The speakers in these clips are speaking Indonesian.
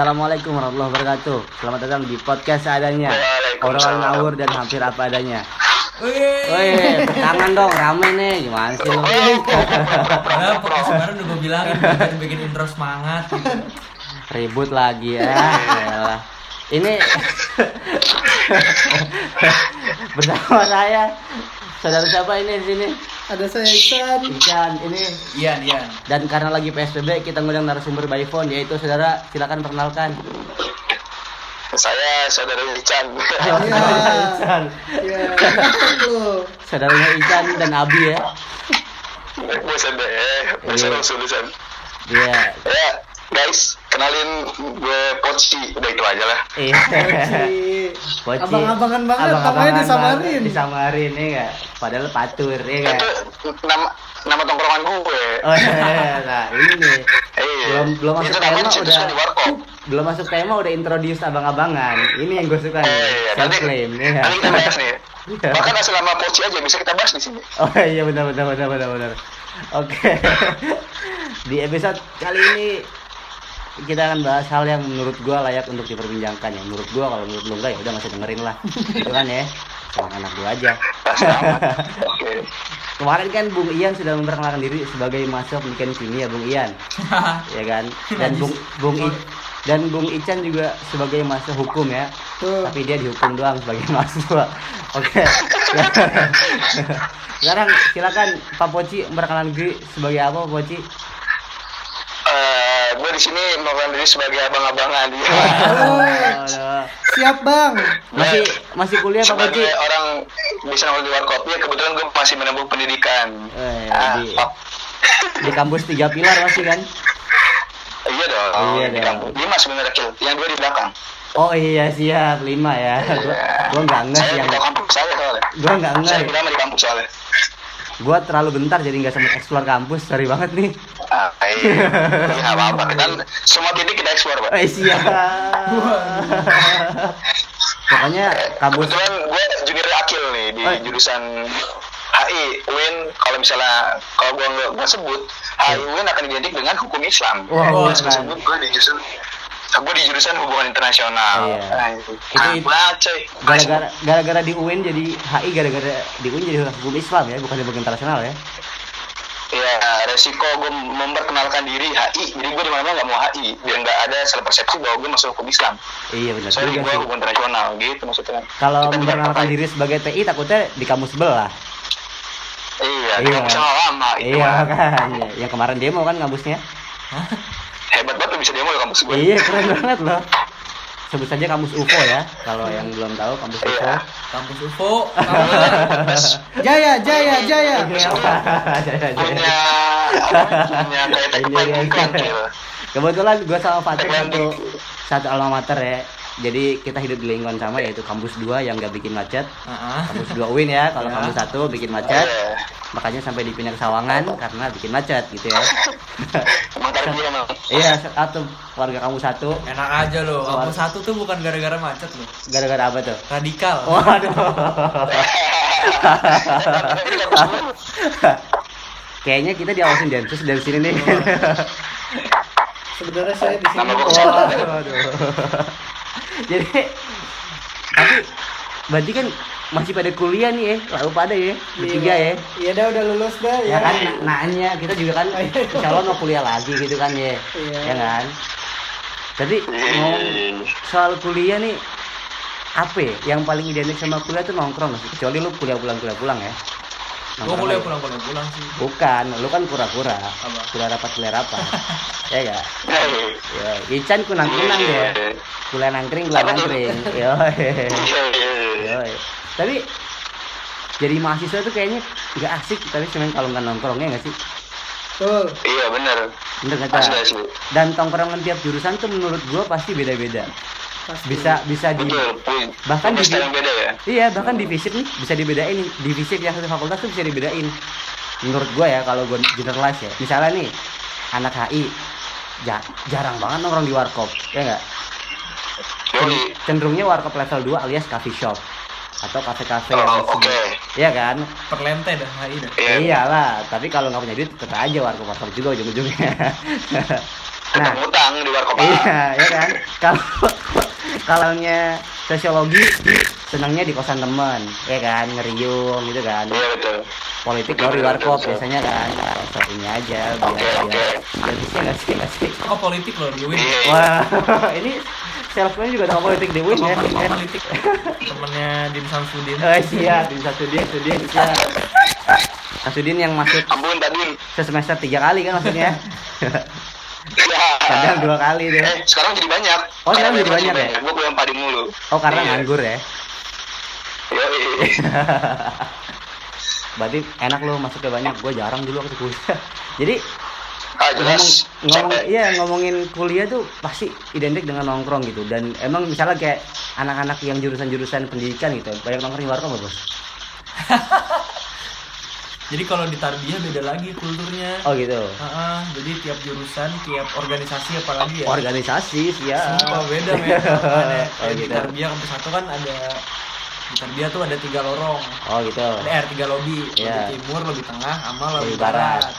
Assalamualaikum warahmatullahi wabarakatuh. Selamat datang di podcast seadanya. Orang ngawur dan hampir apa adanya. Woi, tangan dong, rame nih. Gimana sih lu? Padahal podcast kemarin udah gue bilangin bikin, bikin intro semangat gitu. Ribut lagi ya. Yalah. Ini bersama saya. Saudara siapa ini di sini? Ada saya Iksan. Ikan ini Ian, Ian. dan karena lagi PSBB kita ngundang narasumber by phone yaitu saudara silakan perkenalkan. Saya saudara Ican. Ayo, saudara Ican. Ya, lu. Saudaranya Ican dan Abi ya. Bosan deh, eh. bosan Iya. langsung. Iya. Ya, guys, kenalin gue Poci, udah itu aja lah. Iya. Poci. Abang-abangan banget, Abang-abangan namanya disamarin. Disamarin ya enggak? Padahal patur ya enggak? Itu nama nama tongkrongan gue. Oh iya, nah ini. Iya. Belum belum masuk Itu tema udah di warkop. belum masuk tema udah introduce abang-abangan. Ini yang gue suka nih. iya, Self nanti, claim ya. nanti kita bahas nih. Iya. Bahkan asal nama Poci aja bisa kita bahas di sini. Oh iya benar benar benar benar benar. Oke. Di episode kali ini kita akan bahas hal yang menurut gua layak untuk diperbincangkan ya. Menurut gua kalau menurut lu enggak ya udah masih dengerin lah. Itu kan ya. Sama anak gua aja. Kemarin kan Bung Ian sudah memperkenalkan diri sebagai mahasiswa pendidikan kimia Bung Ian, ya kan? Dan Bung Bung I, dan Bung Ican juga sebagai mahasiswa hukum ya. Tapi dia dihukum doang sebagai mahasiswa. Oke. Sekarang silakan Pak Poci memperkenalkan diri sebagai apa Pak Poci? Eh, gue di sini melakukan diri sebagai abang-abangan. Aduh. Siap bang. Masih masih kuliah Pak Poci? Sebagai orang bisa di warkop ya kebetulan gue masih menempuh pendidikan. Eh, Ah, di, oh, di kampus tiga pilar masih kan? iya dong. Iya di. Lima sebenarnya kecil. Yang dua di belakang. Oh iya siap lima ya. Gua, gua nggak ngeh Saya yang di kampus saya soalnya. gua nggak ngeh. Saya pertama di kampus soalnya. Gua terlalu bentar jadi nggak sempat explore kampus. Sorry banget nih. Ah, iya. Iya, apa-apa. Kita semua titik kita eksplor, Pak. Eh siap. Pokoknya kampus Kebetulan gue junior akil nih di Oh. jurusan HI UIN kalau misalnya kalau gue nggak sebut HI UIN akan identik dengan hukum Islam. Beneran. gue sebut gue di jurusan gue di jurusan hubungan internasional. Iya. Nah, itu. Ah, baca. gara-gara gara-gara di UIN jadi HI gara-gara di UIN jadi hukum Islam ya, bukan hukum internasional ya. Iya, resiko gue memperkenalkan diri HI, jadi gue di mana-mana nggak mau HI, biar nggak ada salah persepsi bahwa gue masuk hukum Islam. Iya benar Sorry, juga gue hukum internasional, gitu maksudnya. Kalau memperkenalkan diri sebagai TI takutnya di kampus sebelah. Iya, Iya. iya. lama itu. Iya kan. Yang kemarin demo kan kampusnya. Hebat banget bisa demo ya kampus gue. Iya keren banget loh. Sebut saja kampus UFO ya. Kalau yang belum tahu kampus UFO. Iya. Kampus UFO, Jaya, jaya, jaya. Iya. punya apa, punya kayak tagline Iya, iya, bukan iya. gitu. Kebetulan gue sama Patrick Tagline satu satu alma mater ya. Jadi kita hidup di lingkungan sama yaitu kampus 2 yang gak bikin macet. Heeh. Kampus 2 UIN ya, kalau Ya. kampus 1 bikin macet. Iya. Makanya sampai dipindah ke Sawangan karena bikin macet gitu ya. Iya, satu warga kampus satu Enak aja loh. Kampus satu tuh bukan gara-gara macet loh. gara-gara apa tuh? Radikal. Waduh. Kayaknya kita diawasin Densus dari sini nih. Sebenarnya saya di sini. Waduh. Jadi tapi berarti kan masih pada kuliah nih ya, lalu pada ya, bertiga ya. Iya dah udah lulus dah Ya ya. kan na- nanya kita juga kan insya Allah mau kuliah lagi gitu kan ya. Iya. Ya kan? Jadi ngomong soal kuliah nih apa ya? yang paling identik sama kuliah tuh nongkrong sih? kecuali lu kuliah pulang kuliah pulang ya Gua Nongkrong kuliah aja. pulang-pulang pulang sih. bukan lu kan pura-pura kuliah rapat kuliah rapat ya gak Iya, ya Ican kunang kunang iya, kuliah nangkring tuh? nangkring yo iya, iya. yo tapi jadi mahasiswa tuh kayaknya nggak asik tapi cuman kalau nggak nongkrongnya nggak sih Tuh. Iya Asli Cak? asli. dan tongkrongan tiap jurusan tuh menurut gua pasti beda-beda Pasti. bisa bisa di Betul. Bahkan di- beda ya. Iya, bahkan divisi nih bisa dibedain nih. Divisi yang satu fakultas tuh bisa dibedain. Menurut gua ya kalau gua generalize ya. Misalnya nih anak HI ja- jarang banget nongkrong di warkop, ya enggak? Cenderungnya warkop level 2 alias coffee shop atau kafe-kafe Oh, yang oke. Iya kan? Perlente dah HI dah. Iya. Iyalah, tapi kalau nggak punya duit tetap aja warkop warkop juga ujung-ujungnya. Nah. utang di warkop Iya, ya kan? Kalau kalaunya sosiologi senangnya di kosan temen, ya kan? Ngeriung gitu kan. iya betul Politik baru di warkop biasanya kan. Satunya aja biar Oke, biar oke. bisa nggak sih nggak sih? Oh politik loh di Win. iya iya. Wah, ini selfnya juga tahu politik di Win ya. Politik. Temennya Din Samsudin. Oh iya, di Sudin, Sudin, ya. Sudin yang masuk ampun tadi semester tiga kali kan maksudnya. Ya Kadang dua kali deh. eh sekarang jadi banyak Oh, sekarang jadi banyak ya? gue pulang padi mulu Oh karena Iya. nganggur ya. Yoi. Berarti enak lo masuknya banyak. Gue jarang dulu waktu kuliah. Jadi ah ngomong, jelas ngomong iya ngomongin kuliah tuh pasti identik dengan nongkrong gitu. Dan emang misalnya kayak anak-anak yang jurusan-jurusan pendidikan gitu, banyak nongkrong di warkop nggak, bos? Jadi kalau di Tarbiyah beda lagi kulturnya. Oh gitu. Ah, jadi tiap jurusan, tiap organisasi apalagi ya. Organisasi sih ya. Sumpah beda men. Ada- Oh, Di gitu. Tarbiyah kampus satu kan ada di Tarbiyah tuh ada tiga lorong. Oh gitu. Ada R tiga lobby, Iya. lobby timur, lobby tengah, sama Lobby lobby barat. barat.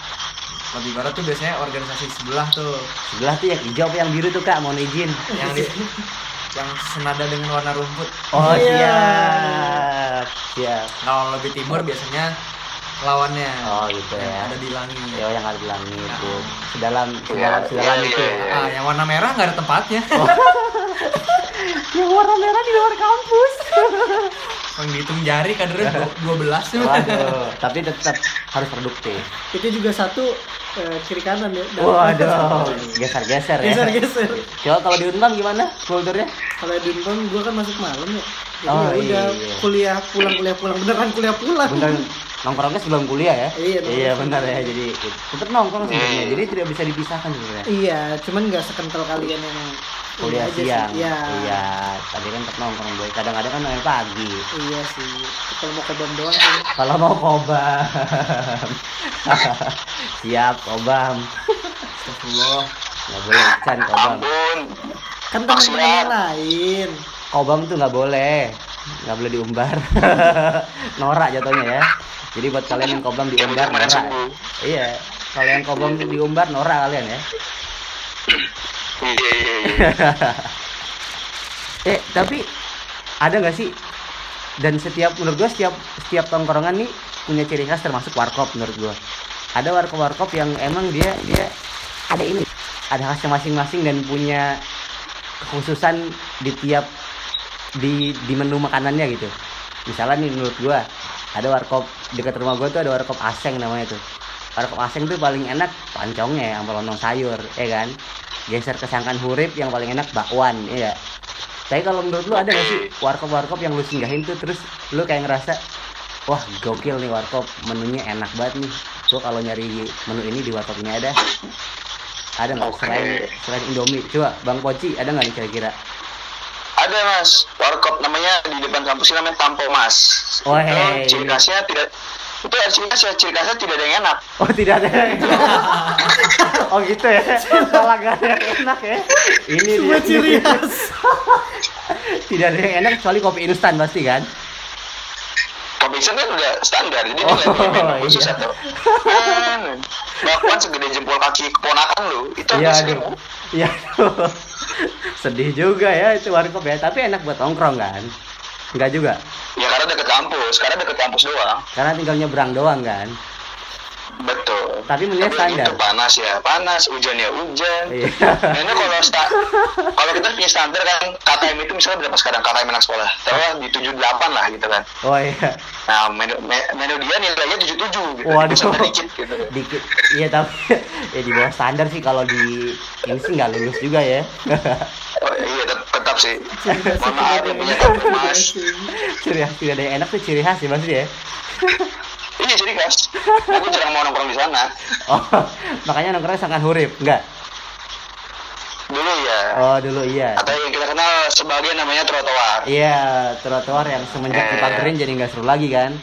Lobby barat tuh biasanya organisasi sebelah tuh, Sebelah tuh yang hijau yang biru tuh kak, mohon izin. yang di, yang senada dengan warna rumput. Oh Iya. siap, siap. Kalau lobby timur biasanya lawannya. Oh gitu yang ya. Ada di langit. Ya yang ada di langit Nah. tuh. Sedalam, Iya, sedalam, sedalam iya, itu. ya. iya. Ah, yang warna merah nggak ada tempatnya. Yang warna merah di luar kampus. Yang dihitung jari kadernya dua- 12 tuh. Waduh, tapi tetap harus produktif. Itu juga satu eh, kiri kanan ya. Dan- Waduh, geser-geser ya. Geser-geser. Coba kalau di Unpam gimana kulturnya? Kalau di Unpam gua kan masuk malam ya. Jadi Oh, ya udah iya. kuliah pulang kuliah pulang beneran kuliah pulang. Bener nongkrongnya sebelum kuliah ya? Iya, nongkrong Iya benar ya. Jadi tetap nongkrong sebenarnya. Hmm. Jadi tidak bisa dipisahkan sebenarnya. Iya, cuman nggak sekental kalian yang Kuliah siang. Iya. Iya. Tadi kan tetap nongkrong boy. Kadang-kadang kan main pagi. Iya sih. Kalau mau kobam doang sih. Kalau mau kobam. Siap kobam. Astagfirullah. Nggak boleh can kobam. Kan teman-teman yang lain. Kobam tuh nggak boleh. Nggak boleh diumbar. Norak jatuhnya ya. Jadi buat kalian yang kobam diumbar norak. Iya. Kalau yang kobam diumbar norak kalian ya. iya iya iya eh tapi ada nggak sih dan setiap menurut gua setiap setiap tongkrongan nih punya ciri khas termasuk warkop menurut gua ada warkop warkop yang emang dia dia ada ini ada khasnya masing-masing dan punya kekhususan di tiap di di menu makanannya gitu misalnya nih menurut gua ada warkop dekat rumah gua tuh ada warkop aseng namanya tuh. Warkop aseng tuh paling enak pancongnya sama lontong sayur ya kan? Geser ke sangkan hurip yang paling enak bakwan iya tapi kalau menurut lu ada gak sih warkop-warkop yang lu singgahin tuh terus lu kayak ngerasa wah gokil nih warkop menunya enak banget nih. Gua kalau nyari menu ini di warkop ini ada. Ada nggak Oke. selain selain Indomie? Coba Bang Poci ada nggak nih kira-kira ada mas warkop namanya di depan kampus ini namanya Tampo Mas Oh, itu hei. ciri khasnya tidak itu ciri khasnya ciri khasnya tidak ada yang enak oh tidak ada oh gitu ya malah gak ada yang enak ya ini Semua dia. ciri khas. tidak ada yang enak kecuali kopi instan pasti kan kopi instan kan udah standar jadi Oh, dia nggak punya menu khusus iya. atau bakwan segede jempol kaki keponakan lu itu Iya kan? Iya aduh. Sedih juga ya itu warkop ya, tapi enak buat nongkrong kan? Enggak juga. ya karena deket kampus karena deket kampus doang Karena tinggal nyebrang doang kan. Betul Tapi Tapi standar. itu panas ya panas hujan ya hujan Iya. Ini kalau sta- kalau kita punya standar kan KKM itu misalnya berapa sekarang KKM anak sekolah taruhlah di 78 lah gitu kan Oh iya. nah menu, me- menu dia nilainya 77 gitu Waduh. Dikit gitu Dikit. Iya tapi ya di bawah standar sih kalau di ini sih nggak lulus juga ya. oh, iya tet- tetap sih mohon maaf yang punya mas ciri khas tidak ada yang enak tuh ciri khas ya pasti ya. Iya jadi khas aku jarang mau nongkrong di sana Oh makanya nongkrongnya sangat hurip, enggak? dulu ya Oh dulu iya. atau yang kita kenal sebagai namanya trotoar Iya trotoar yang semenjak Eh. dipagerin jadi nggak seru lagi kan?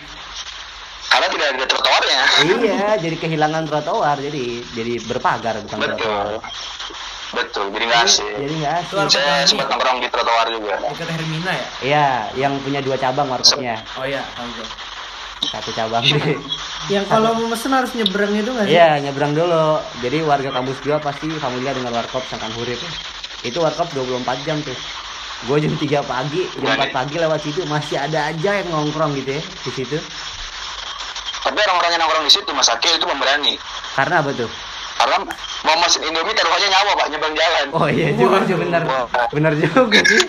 karena tidak ada trotoarnya iya, jadi kehilangan trotoar, jadi jadi berpagar bukan betul trotoar. betul jadi nggak asik Jadi nggak asik. Saya sempat ini, nongkrong di trotoar juga dekat Hermina ya? Iya, yang punya dua cabang warkopnya. Oh iya, tahu. Satu cabang di Yang kalau mau mesen harus nyebrang itu nggak sih? Iya, nyebrang dulu. Jadi warga kampus gua pasti familiar dengan warkop Sangkan Hurip. Itu warkop 24 jam tuh. Gue jam 3 pagi, jam 4 pagi lewat situ masih ada aja yang nongkrong gitu ya di situ. Tapi orang-orang yang nongkrong di situ Mas Akil itu pemberani. Karena apa tuh? Karena mau mesin Indomie taruhannya nyawa pak nyebrang jalan. Oh iya juga sih bener. Wah. Bener juga sih.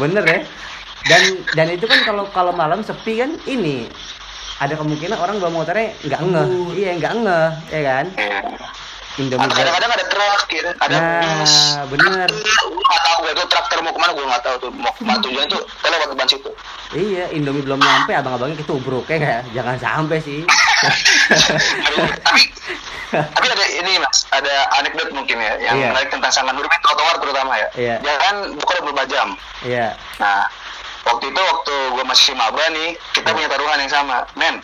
Bener ya. Dan dan itu kan kalau kalau malam sepi kan ini ada kemungkinan orang bawa motornya nggak ngeh. Iya, nggak ngeh, ya kan? Iya. Indomie kadang-kadang ada truk, gitu. ada Nah, bis. bener. Gue nggak tahu gue itu traktor mau ke mana gue nggak tahu tuh. Mau ke mana tujuannya tuh kita lewat depan situ. Iya, Indomie belum nyampe, abang-abangnya ketubruk ya kayak jangan sampai sih. tapi tapi ada ini mas, ada anekdot mungkin ya yang Iya. menarik tentang sangan huruf trotoar terutama ya. Iya. Jalan bukan 24 jam. Iya. Nah, waktu itu waktu gue masih maba nih, kita punya taruhan yang sama, men.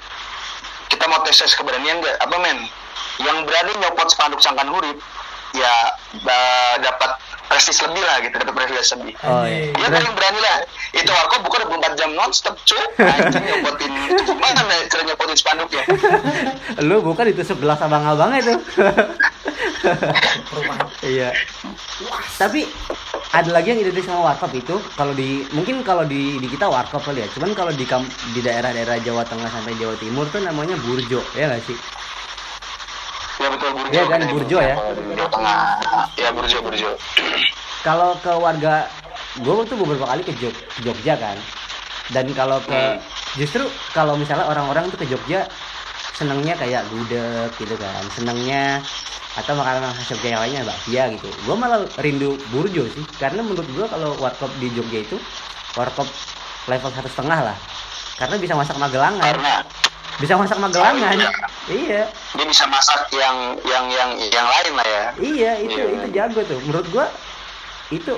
Kita mau tes tes keberanian nggak? Apa men? Yang berani nyopot spanduk sangkan hurip, ya dapat prestis lebih lah gitu, dapat prestis lebih. Oh iya. Dia Terus paling berani lah. Itu warkop bukan 24 jam nonstop cuy. Anjing nyopotin itu gimana cara nyopotin spanduknya? lu bukan itu sebelah abang-abangnya tuh. Perumahan iya. Tapi ada lagi yang identik sama warkop itu kalau di mungkin kalau di di kita warkop kali ya. Cuman kalau di kam- di daerah-daerah Jawa Tengah sampai Jawa Timur tuh namanya burjo, ya nggak sih? Ya betul burjo. Iya kan, burjo ya? Jawa Tengah. Ya burjo burjo. Kalau ke warga gue tuh beberapa kali ke, Jog- Jogja kan. Dan kalau ke justru kalau misalnya orang-orang tuh ke Jogja senangnya kayak gudeg gitu kan. Senangnya atau makanan khas Jogja yang lainnya bakpia gitu. Gue malah rindu burjo sih. Karena menurut gue kalau warkop di Jogja itu warkop level satu setengah lah. Karena bisa masak magelangan, Karena bisa masak magelangan. Iya, dia bisa masak yang yang yang yang lain lah ya. iya itu Iya. itu jago tuh. Menurut gue itu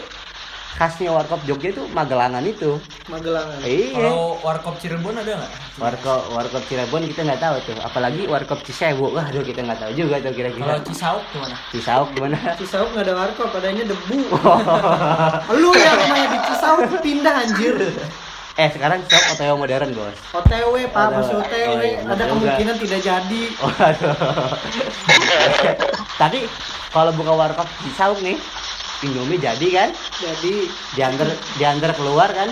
khasnya warkop Jogja itu magelangan itu. Magelangan. Iya. kalau warkop Cirebon ada nggak Warkop warkop Cirebon kita nggak tahu tuh, apalagi warkop Cisewu. Wah, aduh kita nggak tahu juga tuh kalau kira-kira. Cisauk gimana Cisauk gimana? Cisauk nggak ada warkop, adanya debu. Lu yang namanya di Cisauk pindah anjir. eh sekarang Cisauk OTW modern bos. OTW, Pak, Ada- masih oh OTW. iya, Ada juga. kemungkinan tidak jadi. Waduh. Tadi kalau buka warkop Cisauk nih, Indomie jadi kan? Jadi Diantar diantar keluar kan?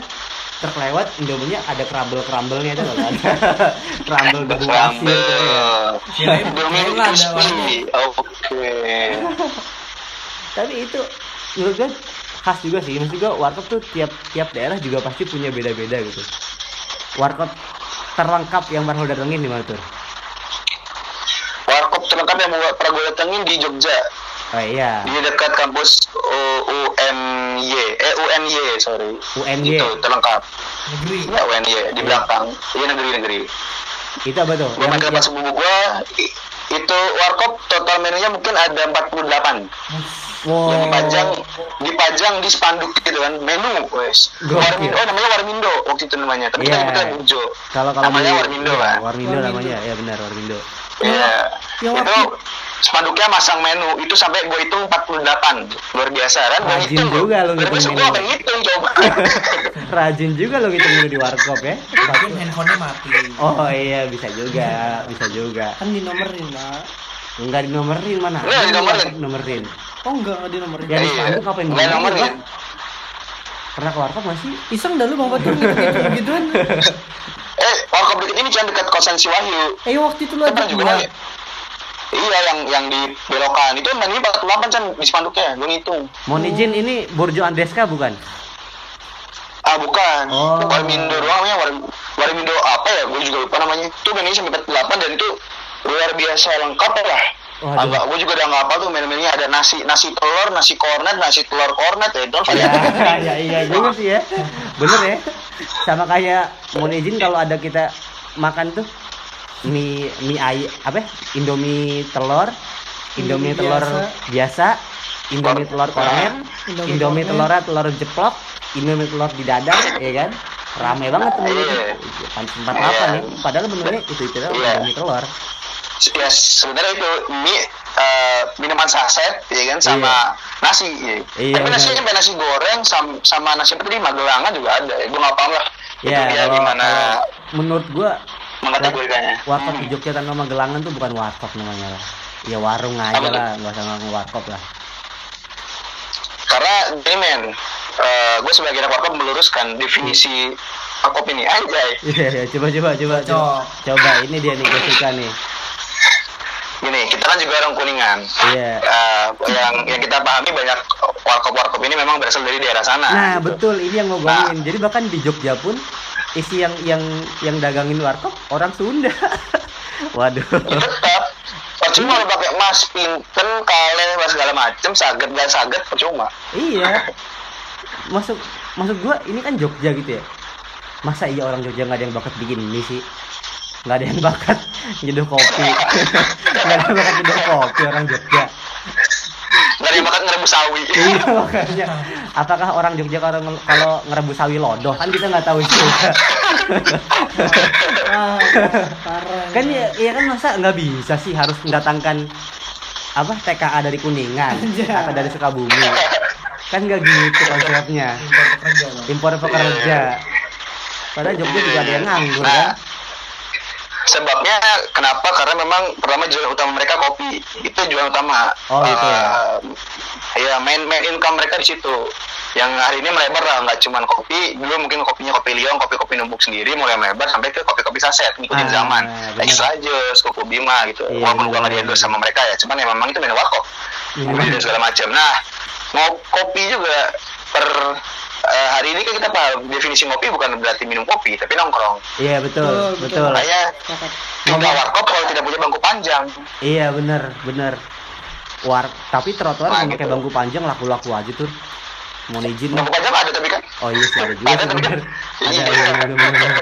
Terlewat Indominya ada crumble-crumble-nya itu kan? crumble debu pasir tuh ya. Indomie ada. Oke. Tapi itu menurut gue khas juga sih. Maksud gue warkop tuh tiap tiap daerah juga pasti punya beda-beda gitu. Warkop terlengkap yang pernah lo datengin di mana tuh? Warkop terlengkap yang mau pernah gue datengin di Jogja. Oh iya, Di dekat kampus U- UNY. Eh UNY, sorry. UNY. Itu terlengkap. negeri Ya UNY di belakang. Iya negeri-negeri. Itu apa tuh? Gue Yang, main ke tempat sepupu gue. Itu warkop total menunya mungkin ada 48 wow. yang dipajang dipajang di spanduk gitu kan menu wes. Warmindo oh namanya Warmindo waktu itu namanya tapi Iya. kita nyebutnya Burjo Kalau kalau namanya di- Warmindo iya, kan Warmindo Warmindo. namanya, ya benar Warmindo. Iya. yang itu waktu- spanduknya masang menu itu sampai gue hitung 48 luar biasa kan gue Rajin hitung juga lu Luar ngitung biasa menu. gue pengen ngitung coba Rajin juga lo ngitung di warkop ya. mungkin handphonenya mati Oh iya bisa juga, bisa juga. kan dinomerin, Pak. Enggak dinomerin mana? Enggak, Ada dinomerin. warkop Nomerin. Oh enggak, enggak dinomerin. Ya di Iya. spanduk ngapain Nggak dinomerin, nomerin. Pernah ke warkop masih? Iseng dah lu Bang Batur gitu gituan. eh warkop deket ini cuma dekat kosan si Wahyu Eh waktu itu lu ajak juga. Iya yang yang di belokan itu menu 48 kan di spanduknya gue ngitung Mohon izin ini Burjo Andeska bukan? Ah bukan, Oh. Warmindo doang namanya War, Warmindo apa ya? Gue juga lupa namanya. Itu menunya sampai 48 dan itu luar biasa lengkap lah. Waduh. Agak, gue juga udah nggak apa tuh menu-menunya ada nasi nasi telur, nasi kornet, nasi telur kornet ya itu Ya, ya iya juga sih ya. Bener ya. Sama kayak mohon izin kalau ada kita makan tuh mie mie ay apa? ya? Indomie telur, Indomie Indomie telur biasa, Indomie telur kornet, Indomie Indomie telur telur jeplok, Indomie telur di dadar, ya kan? Rame banget tuh menu itu. Iya. Empat delapan Iya. ya. Padahal menunya itu itu doang, Iya. Indomie telur. Ya sebenarnya itu mie eh, minuman saset ya kan sama nasi. Ya. Iya, Tapi nasinya sampai nasi goreng sama, sama nasi apa tadi magelangan juga ada. Ya. Gue nggak paham lah. Ya, itu dia kalau, gimana. kalau menurut gua mengkategorikannya. warkop di Jogja tanpa Magelangan tuh bukan warkop namanya lah ya warung aja Apa lah nggak usah ngomong warkop lah Karena gini men, gue sebagai anak warkop meluruskan definisi warkop ini anjay. iya iya coba coba coba coba coba ini dia nih gue suka nih Gini, kita kan juga orang kuningan. iya Eh, yang yang kita pahami banyak warkop-warkop ini memang berasal dari daerah sana. nah gitu. betul ini yang gue ngomongin jadi bahkan di Jogja pun isi yang yang yang dagangin warkop orang Sunda. Waduh. Tetap. Percuma lu pakai emas, pinten, kale, apa segala macem, saget gak saget, percuma. iya. Masuk masuk gua ini kan Jogja gitu ya. Masa iya orang Jogja nggak ada yang bakat bikin mie sih? Nggak ada yang bakat nyeduh kopi. Nggak ada yang bakat nyeduh kopi orang Jogja. Gak ada yang bakat ngerebus sawi. iya makanya. Apakah orang Jogja kalau kalau ngerebus sawi lodoh? Kan kita nggak tahu juga Wah, parah. kan ya, ya kan masa nggak bisa sih harus mendatangkan apa TKA dari Kuningan atau dari Sukabumi? Kan nggak gitu konsepnya. Impor pekerja impor pekerja. Padahal Jogja juga ada yang nganggur kan sebabnya kenapa? Karena memang pertama jualan utama mereka kopi. Itu jualan utama. Oh, gitu ya. Ya, main main income mereka di situ. Yang hari ini melebar lah, nggak cuma kopi. Dulu mungkin kopinya kopi liong, kopi-kopi numbuk sendiri, mulai melebar sampai ke kopi-kopi saset, ngikutin Ah, zaman. bener. Extra Jus, Koko Bima gitu. Iya, Walaupun gua nggak bener. diendorse sama mereka ya, cuman ya memang itu menu warkop. Iya. Kopi dan segala macam. Nah, mau kopi juga per eh, hari ini kan kita paham definisi ngopi bukan berarti minum kopi, tapi nongkrong. iya betul Betul, betul, betul. Makanya tidak warkop kalau tidak punya bangku panjang. iya bener bener war tapi trotoar Nah, mau pakai gitu. bangku panjang laku-laku aja tuh mau izin Bangku panjang ada tapi kan. oh iya sih ada juga Ada tapi kan. bener ada Iya. bener, bener, bener.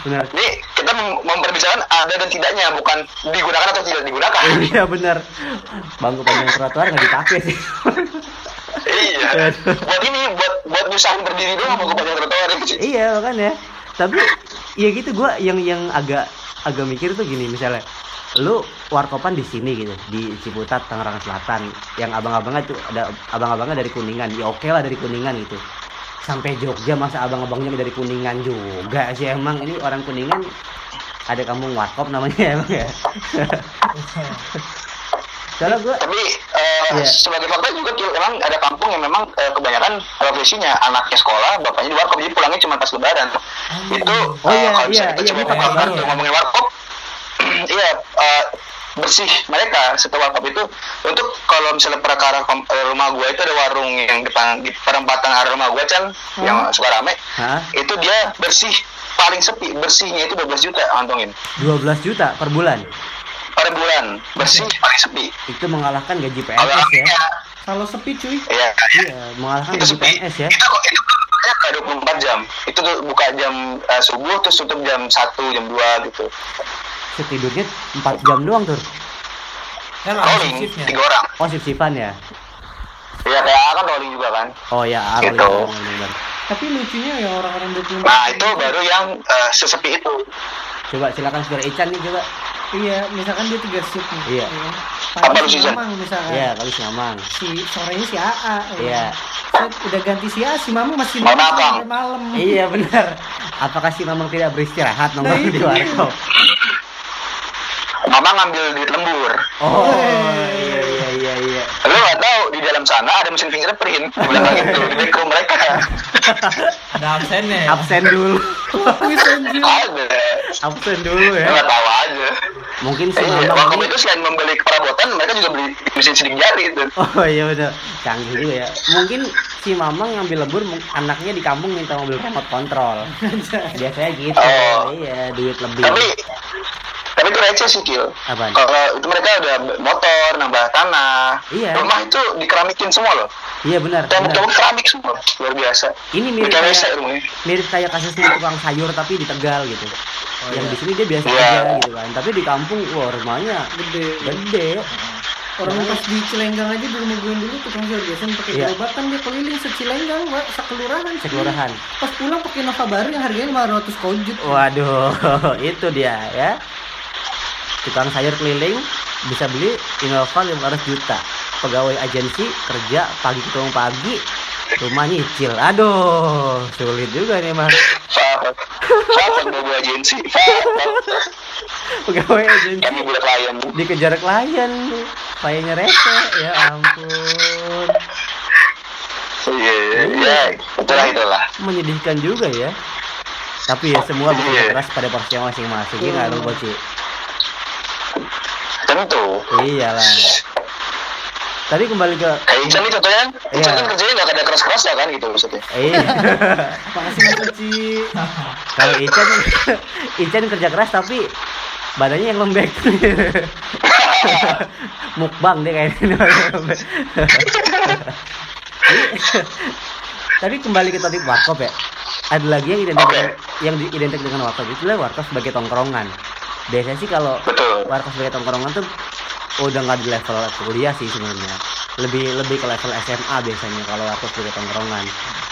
bener Ini kita mem- memperbicarakan ada dan tidaknya, bukan digunakan atau tidak digunakan. iya bener bangku panjang trotoar nggak dipakai sih iya. Buat ini, buat nyusahin berdiri doang bangku panjang trotoar iya makanya. Tapi ya gitu gua yang yang agak agak mikir tuh gini misalnya lu warkopan di sini gitu di Ciputat Tangerang Selatan yang abang-abangnya tuh ada abang-abangnya dari Kuningan ya oke lah dari Kuningan gitu. Sampai Jogja masa abang-abangnya dari Kuningan juga sih emang. Ini orang Kuningan ada kampung warkop namanya emang ya soalnya gua Tapi eh, Iya. sebagai fakta juga Kil, memang ada kampung yang memang eh, kebanyakan profesinya anaknya sekolah, bapaknya di warkop, jadi pulangnya cuma pas lebaran. Itu Oh, iya, eh, kalau bisa iya, kita iya, coba iya, iya. untuk ngomongin warkop, iya eh, bersih mereka setelah warkop itu untuk kalau misalnya perkara rumah gua itu ada warung yang depan di perempatan arah rumah gua kan yang suka rame Hah? itu dia bersih paling sepi bersihnya itu 12 juta antongin 12 juta per bulan per bulan. Bersih paling sepi. Itu mengalahkan gaji kalau PNS ya. ya Kalau sepi cuy. iya. Iya mengalahkan itu gaji sepi. PNS ya. Itu kok itu ya kayak 24 jam. Itu tuh buka jam eh, subuh terus tutup jam 1 jam 2 gitu. Setidurnya 4 jam doang tuh kan ada rolling shiftnya tiga orang. Oh shift-shiftan ya? Ya kayak kan rolling juga kan. Oh ya Arlo Gitu. ya, bener-bener. Tapi lucunya ya orang-orang 24 nah itu. baru yang eh, sesepi itu. Coba silakan saudara Ican nih coba Iya, misalkan dia tiga shift nih. Iya. ya kan? Pagi si? Mamang misalkan. iya kalau si Mamang Si sorenya si AA. ya Iya. kan? Set, udah ganti si AA, si Mamang masih sampai malam. iya benar apakah si Mamang tidak beristirahat Nah, nongkrong di warkop mama ngambil duit lembur oh iya dalam sana ada mesin fingerprint bilang gitu di backroom mereka ada absennya ya absen dulu ada absen dulu lu ya gak tahu aja mungkin si Mamang Warkop ini itu selain membeli perabotan, mereka juga beli mesin sidik jari itu. Oh iya benar, canggih juga ya. Mungkin si Mamang ngambil lembur, mung- anaknya di kampung minta mobil remote control. Biasanya gitu, Oh. iya duit lebih. Tapi tapi itu receh sih Kil. Kalau itu mereka udah motor, nambah tanah. Iya. Rumah itu dikeramikin semua loh. Iya benar. Tembok-tembok keramik semua. Luar biasa. Ini mirip kayak rumahnya. mirip kayak kasusnya tukang sayur tapi di Tegal gitu. Oh, yang iya. di sini dia biasa Iya. aja gitu kan. Tapi di kampung wah rumahnya Gede. gede. Orang pas di Cilenggang aja di rumah gue dulu tukang sayur biasanya pakai Iya. gerobak kan dia keliling secilenggang, Mbak, sekelurahan. Sekelurahan. Pas pulang pakai Nova baru yang harganya 500 kojut. Waduh, itu dia ya. Tukang sayur keliling bisa beli Innova 500 juta. Pegawai agensi kerja pagi ketemu pagi, rumah nyicil. Aduh, sulit juga nih mas. Bobo agensi. Pegawai agensi. Kami budak klien. Dikejar klien. Kliennya rese ya ampun. Iya iya. itulah itulah. Menyedihkan juga ya. Tapi ya semua bekerja Iya. keras pada porsinya masing-masing. Ya nggak lu tentu. Iyalah. Tapi kembali ke kayak Ican nih contohnya Ican Iya. kan kerjanya nggak ada keras keras ya kan gitu maksudnya? Iya. Makasih Mas Uci. kalau Ican Ican kerja keras tapi badannya yang lembek. Mukbang deh kayaknya. Tapi kembali ke topik warkop ya. Ada lagi yang identik Oke. yang diidentik dengan warkop. Itu adalah warkop sebagai tongkrongan biasanya sih kalau warkop sebagai tongkrongan tuh udah nggak di level kuliah sih sebenarnya lebih lebih ke level SMA biasanya kalau warkop sebagai tongkrongan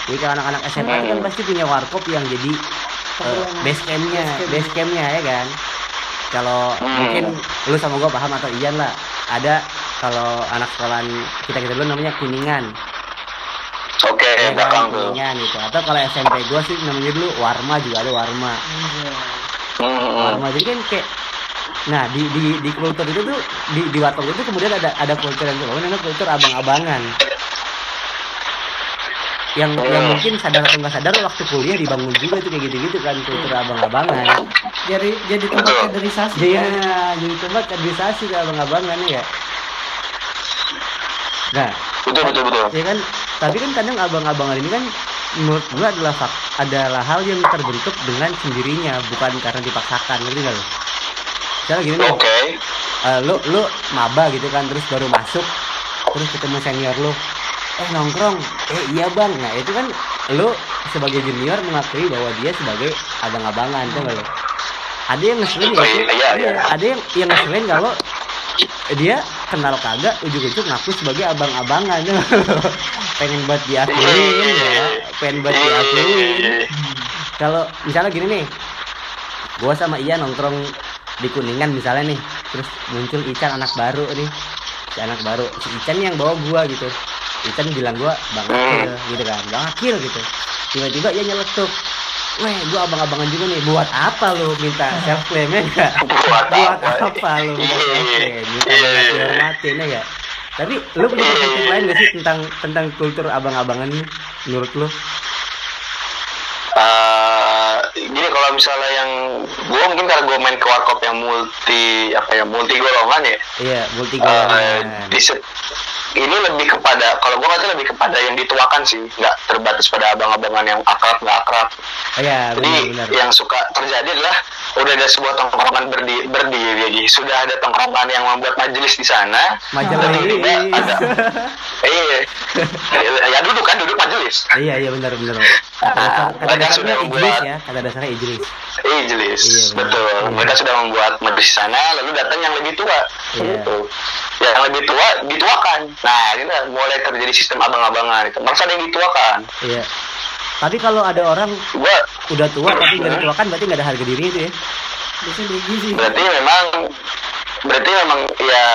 jadi kalau anak-anak SMA itu kan pasti punya warkop yang jadi Tongkrongan. base campnya Base camp. base campnya ya kan kalau Hmm. mungkin lu sama gua paham atau Ian lah ada kalau anak sekolahan kita kita dulu namanya kuningan oke ya kan, kuningan gitu atau kalau SMP gua sih namanya dulu warma juga ada warma. Hmm, hmm. Warma jadi kan kayak nah di di di kultur itu tuh di di warkop itu kemudian ada ada kultur yang kebangun namanya kultur abang-abangan yang yang Hmm. mungkin sadar atau nggak sadar waktu kuliah dibangun juga tuh kayak gitu-gitu kan kultur abang-abangan Jadi jadi tempat kaderisasi. Iya, kan? jadi tempat kaderisasi ke abang-abangan ya. Nah, betul betul betul ya kan, tapi kan kadang abang-abangan ini kan menurut gua adalah fak- adalah hal yang terbentuk dengan sendirinya, bukan karena dipaksakan, ngerti nggak lo? Misalnya gini nih, oke. Eh, lu lu maba gitu kan, terus baru masuk, terus ketemu senior lu, eh nongkrong, eh iya bang, nah itu kan lu sebagai junior mengakui bahwa dia sebagai abang-abangan, tuh lo? Ada yang ngeselin ya, iya, iya, iya. ada yang yang ngeselin kalau dia kenal kagak ujuk-ujuk ngaku sebagai abang-abangan pengen buat diakuin ya, pengen buat diakuin. Kalau misalnya gini nih, gua sama Ian nongkrong di Kuningan misalnya nih, terus muncul Ican anak baru nih, si anak baru, si Ican yang bawa gua gitu. Ican bilang gua Bang Akil gitu kan, Bang Akil gitu. Tiba-tiba ia nyeletuk, Weh, gua abang-abangan juga nih. Buat apa lu minta self claim ya enggak? Buat Buat apa? lu minta Iya, self claim? Minta iya, minta iya. dihormatin ya? Tapi lu punya perspektif lain gak sih tentang tentang kultur abang-abangan menurut lu? Eh, gini kalau misalnya yang gue mungkin karena gue main ke warkop yang multi apa ya multi golongan ya Iya, multi eh, golongan. di se- ini lebih kepada kalau gue ngerti lebih kepada yang dituakan sih nggak terbatas pada abang-abangan yang akrab nggak akrab Oh, Iya, jadi benar-benar. yang suka terjadi adalah udah ada sebuah tongkrongan berdiri, berdiri jadi sudah ada tongkrongan yang membuat majelis di sana Majelis. ada iya ya duduk kan duduk majelis Iya, iya benar benar. Kata, Ah, kata mereka dasarnya sudah Idris membuat- ya, kata dasarnya Idris. Ijlis, Iya, benar. betul. Iya. Mereka sudah membuat majelis di sana, lalu datang yang lebih tua, Iya. gitu. Yang lebih tua dituakan. Nah, ini lah mulai terjadi sistem abang-abangan itu. Merasa ada yang dituakan. Iya. Tapi kalau ada orang Gua udah tua tapi nggak dituakan berarti nggak ada harga diri itu ya. Biasanya begi sih. berarti memang berarti memang ya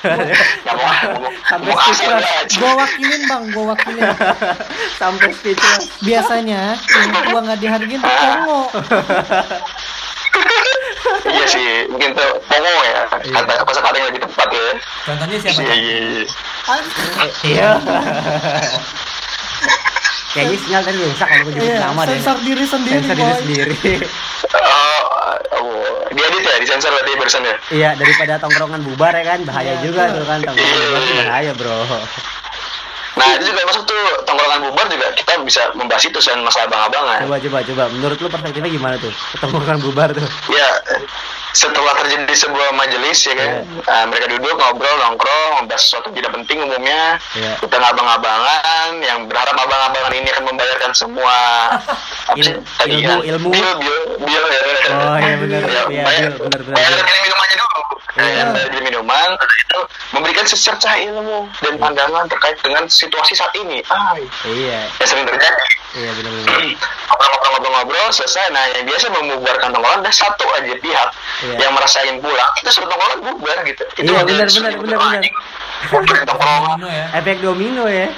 nggak mau mau Sampai speechless. Gua wakilin bang, gua wakilin. Sampai speechless. Biasanya yang tua nggak dihargain tuh. iya sih, mungkin tuh pongo ya. Kata kosa kata yang lebih tepat ya. Contohnya siapa? Iya iya iya. Iya. Kayaknya sinyal tadi rusak kalau gue nyebut Iya, nama deh. sensor diri sendiri, Sensor diri sendiri. Oh, oh, diedit ya, disensor berarti barusan ya. Iya, daripada tongkrongan bubar ya kan, bahaya Iya, juga tuh kan tongkrongan bubar tuh bahaya, Bro. Nah itu juga masuk tuh tongkrongan bubar juga kita bisa membahas itu soal masalah abang-abangan. Coba coba coba, menurut lu perspektifnya gimana tuh? Tongkrongan bubar tuh. Ya setelah terjadi sebuah majelis ya kan, Iya. nah, mereka duduk ngobrol nongkrong membahas sesuatu tidak penting umumnya. Iya. Kita abang-abangan yang berharap abang-abangan ini akan membayarkan semua apa sih Il- tadi ilmu- ya? ilmu. Bil, bil, bil ya. Oh, iya, benar. Ya, bil, benar, benar, bayar beli minumannya dulu. Iya. Beli minuman, itu memberikan secercah ilmu dan pandangan terkait dengan situasi saat ini. Ah, Iya, yang sering terjadi iya benar benar. ngobrol-ngobrol-ngobrol selesai nah yang biasa membubarkan tongkrongan ada satu aja pihak Iya. yang merasain pulang kita suruh tongkrongan bubar gitu Iya, udah benar, benar, benar, benar. tongkrongan Domino ya. Efek domino ya.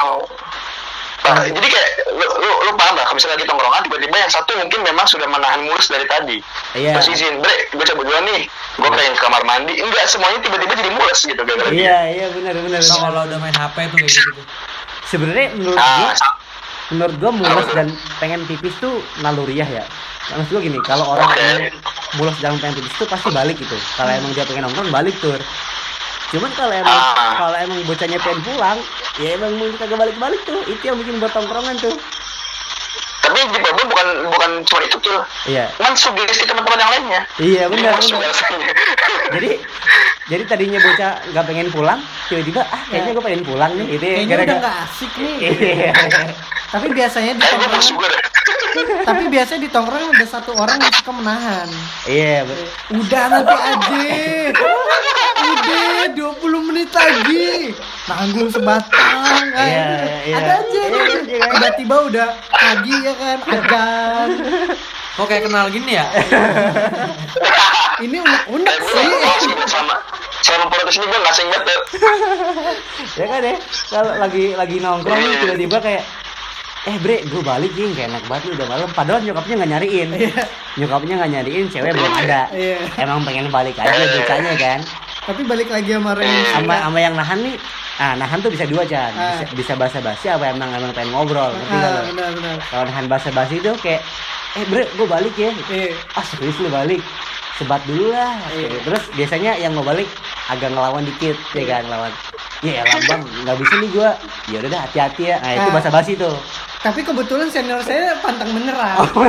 Oh. Nah, jadi kayak lu, lu, lu paham lah, kalau misalnya lagi tongkrongan tiba-tiba yang satu mungkin memang sudah menahan mulus dari tadi. Iya. Terus izin, bre, gue cabut duluan nih, gue pengen ke kamar mandi. Enggak, semuanya tiba-tiba jadi mulus gitu gara-gara dia. iya iya benar benar benar. kalau udah main HP tuh kayak gitu. sebenarnya menurut Nah, gua sa- menurut gua mulus Apa tuh? dan pengen pipis tuh naluriah ya maksud gua gini kalau orang emang mulus dan pengen pipis tuh pasti balik gitu kalau emang dia pengen nongkrong balik tur cuman kalau emang Ah. kalau emang bocahnya pengen pulang ya emang mungkin kagak balik balik tuh itu yang bikin buat tongkrongan tuh tapi di problem bukan bukan cuma itu tuh. iya Cuman sugesti teman-teman yang lainnya. iya benar benar jadi jadi tadinya bocah nggak pengen pulang tiba-tiba ah kayaknya gue pengen pulang nih itu Kayaknya udah nggak asik nih. iya Tapi biasanya di tongkrongan, tapi biasanya di tongkrongan ada satu orang yang suka menahan. iya Udah nanti aja. Udah 20 menit lagi. Nanggung sebatang. Iya, Ayo. iya. Ada aja. Iya, iya. Tiba-tiba udah pagi ya kan. Adan. Kok kayak kenal gini ya? Ini gue sih. sama sama protes ini gue nggak asing banget tuh. ya kan ya kalau lagi lagi nongkrong tiba-tiba kayak eh bre gue balik nih kayak enak banget udah malam padahal nyokapnya nggak nyariin Iya. nyokapnya nggak nyariin cewek belum ada Iya. emang pengen balik aja bocahnya kan Tapi balik lagi sama yang sama sama yang nahan nih ah nahan tuh bisa dua Chan Ah. bisa, bisa basa basi apa emang emang pengen ngobrol ngerti Ah, lo? benar benar. kalau nahan basa basi itu kayak eh bre gue balik ya Iya. ah serius lu balik sebat dulu lah Iya. terus biasanya yang mau balik agak ngelawan dikit ya kan ngelawan ya elah bang nggak bisa nih gua ya udah dah hati-hati ya nah itu Ah. basa basi tuh Tapi kebetulan senior saya pantang menyerah. Oh.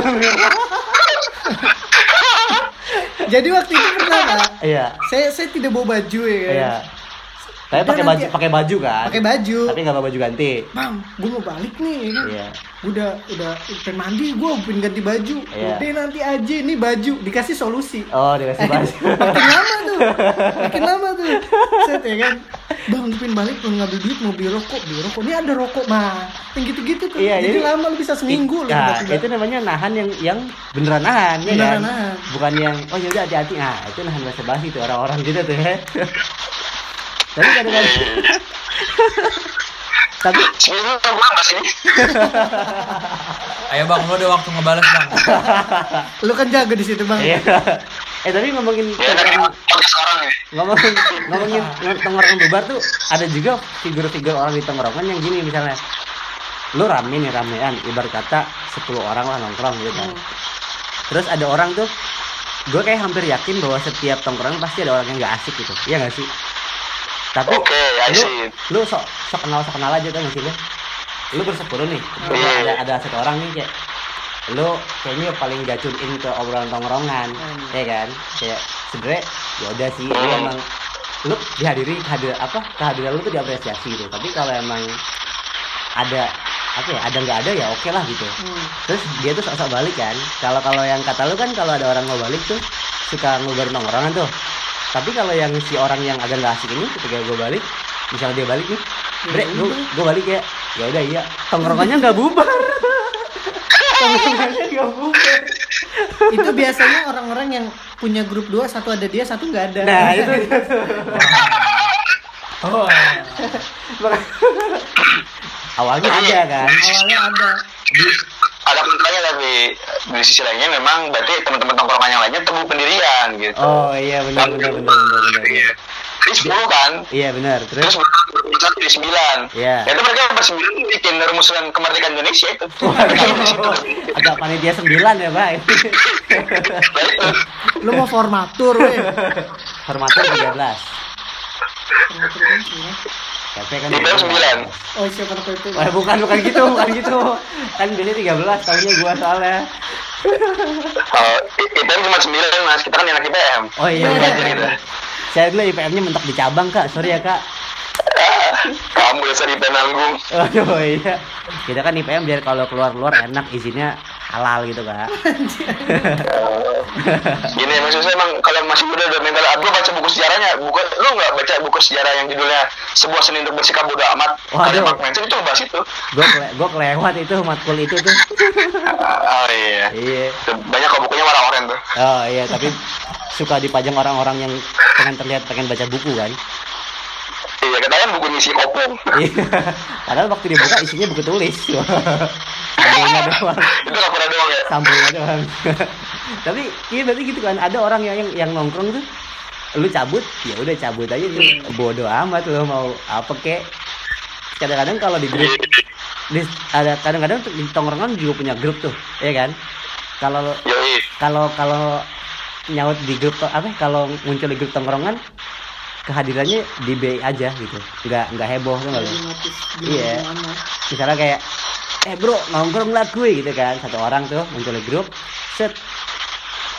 Jadi waktu itu pernah nggak? iya Saya saya tidak bawa baju ya kan. iya Udah pakai baju pakai baju kan Pakai baju. tapi nggak bawa baju ganti Bang, gue mau balik nih ya kan. iya Gua udah udah pengen mandi, gue pengen ganti baju. Iya. Udah nanti aja ini baju dikasih solusi. oh dikasih baju Makin lama tuh, makin lama tuh. Set ya kan. Bang, pengen balik pengen ngambil duit mau beli rokok, beli rokok. Ini ada rokok mah. Yang gitu-gitu tuh. Iya, jadi, jadi- lama lu bisa seminggu lu nah tiba-tiba. itu namanya nahan yang yang beneran nahan ya Beneran kan nahan. bukan yang oh yaudah hati-hati nah itu nahan basa basi tuh orang-orang gitu tuh ya tapi kadang-kadang tapi sih. Ayo bang, lu ada waktu ngebales bang. Lu kan jaga di situ, Bang. Eh tapi ngomongin Ya podcast orang ya. ngomongin ngomongin tongkrongan bubar tuh ada juga figur-figur orang di tongkrongan yang gini misalnya lu rame nih ramean. Ibarat kata 10 orang lah nongkrong gitu kan. Terus ada orang tuh gue kayak hampir yakin bahwa setiap tongkrongan pasti ada orang yang gak asik gitu. Iya gak sih? Tapi Oke, I lu lu sok sok kenal sok kenal aja kan gak sih lu lu bersepuluh nih Lu Iya. ada ada satu orang nih kayak lu kayaknya paling gak tune in ke obrolan tongkrongan Hmm. ya kan? Kayak sebenernya ya udah sih Hmm. emang lu dihadiri hadir apa kehadiran lu tuh diapresiasi gitu. Tapi kalau emang ada apa ya ada nggak ada ya oke lah gitu. Hmm. terus dia tuh sok-sok balik kan. Kalau kalau yang kata lu kan kalau ada orang mau balik tuh suka ngubar nongkrongan tuh. Tapi kalau yang si orang yang agak nggak asik ini ketika gue balik misalnya dia balik nih bre gue gue balik ya. Ya udah iya. Tongkrongannya nggak bubar bubar itu biasanya orang-orang yang punya grup dua satu ada dia satu nggak ada. Nah itu Oh, awalnya ada kan? Awalnya ada. Ada kontranya tapi di sisi lainnya memang berarti teman-teman tongkrongan yang lainnya temu pendirian gitu. oh iya benar benar benar benar benar. Iya. Ini sepuluh kan? iya benar Terus terus satu di sembilan. Iya. Ya, itu mereka bersembilan bikin rumusan kemerdekaan Indonesia itu. agak panitia sembilan ya pak Nah, itu. lu mau formatur weh formatur 13 KP kan Di PM 9. oh siapa itu Wah, bukan bukan gitu, bukan gitu. Kan biasanya 13 tahunnya gua soalnya. Oh, IPM cuma sembilan mas, kita kan anak IPM. Oh iya, Iya, iya, iya. iya. Saya dulu IPM-nya mentok di cabang, Kak. Sorry ya, Kak. Kamu dasar IPM nanggung. Aduh, iya. Kita kan IPM biar kalau keluar-keluar enak izinnya halal gitu, Kak. Gini maksudnya emang kalau masih muda udah mental aku baca buku sejarahnya bukan lu baca buku sejarah yang judulnya sebuah seni untuk bersikap bodoh amat Waduh. Mark Manson itu bahas itu Gua kele kelewat itu matkul itu tuh. oh iya Iya. Banyak kok bukunya warna oranye tuh Oh iya, tapi suka dipajang orang-orang yang pengen terlihat pengen baca buku kan. Iya, katakan buku ngisi kopong. Iya. Padahal waktu dibuka isinya buku tulis. Sampulnya doang. itu doang ya. Sampulnya doang. Tapi iya berarti gitu kan. Ada orang yang yang, yang nongkrong tuh lu cabut? Ya udah cabut aja tuh bodoh amat lu mau apa kek? Kadang-kadang kalau di grup di, ada kadang-kadang tuh di tongkrongan juga punya grup tuh ya kan? Kalau Yoi. kalau kalau nyaut di grup apa kalau muncul di grup tongkrongan kehadirannya di B aja gitu. Nggak nggak heboh tuh nggak? Lu? Iya. misalnya kayak eh bro nongkrong lah gue gitu kan. Satu orang tuh muncul di grup set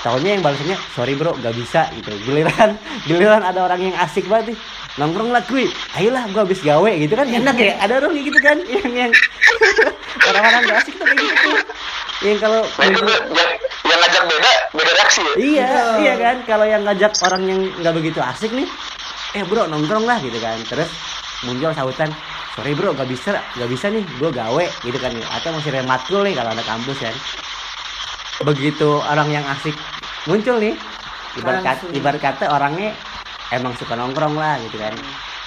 tahunya yang balasnya sorry bro gak bisa gitu giliran giliran ada orang yang asik banget nih nongkrong lah gue ayolah gue habis gawe gitu kan enak ya ada orang kayak gitu kan yang yang orang-orang gak asik tuh kayak gitu tuh yang kalau Nah yang, yang ngajak beda, beda reaksi ya. Iya, Iya. iya kan. Kalau yang ngajak orang yang nggak begitu asik nih, eh bro nongkrong lah gitu kan. Terus muncul sautan, sorry bro gak bisa, gak bisa nih, gue gawe gitu kan. Atau masih rematkul nih kalau ada kampus kan. Begitu orang yang asik muncul nih, ibarat kata, ibarat kata orangnya emang suka nongkrong lah gitu kan.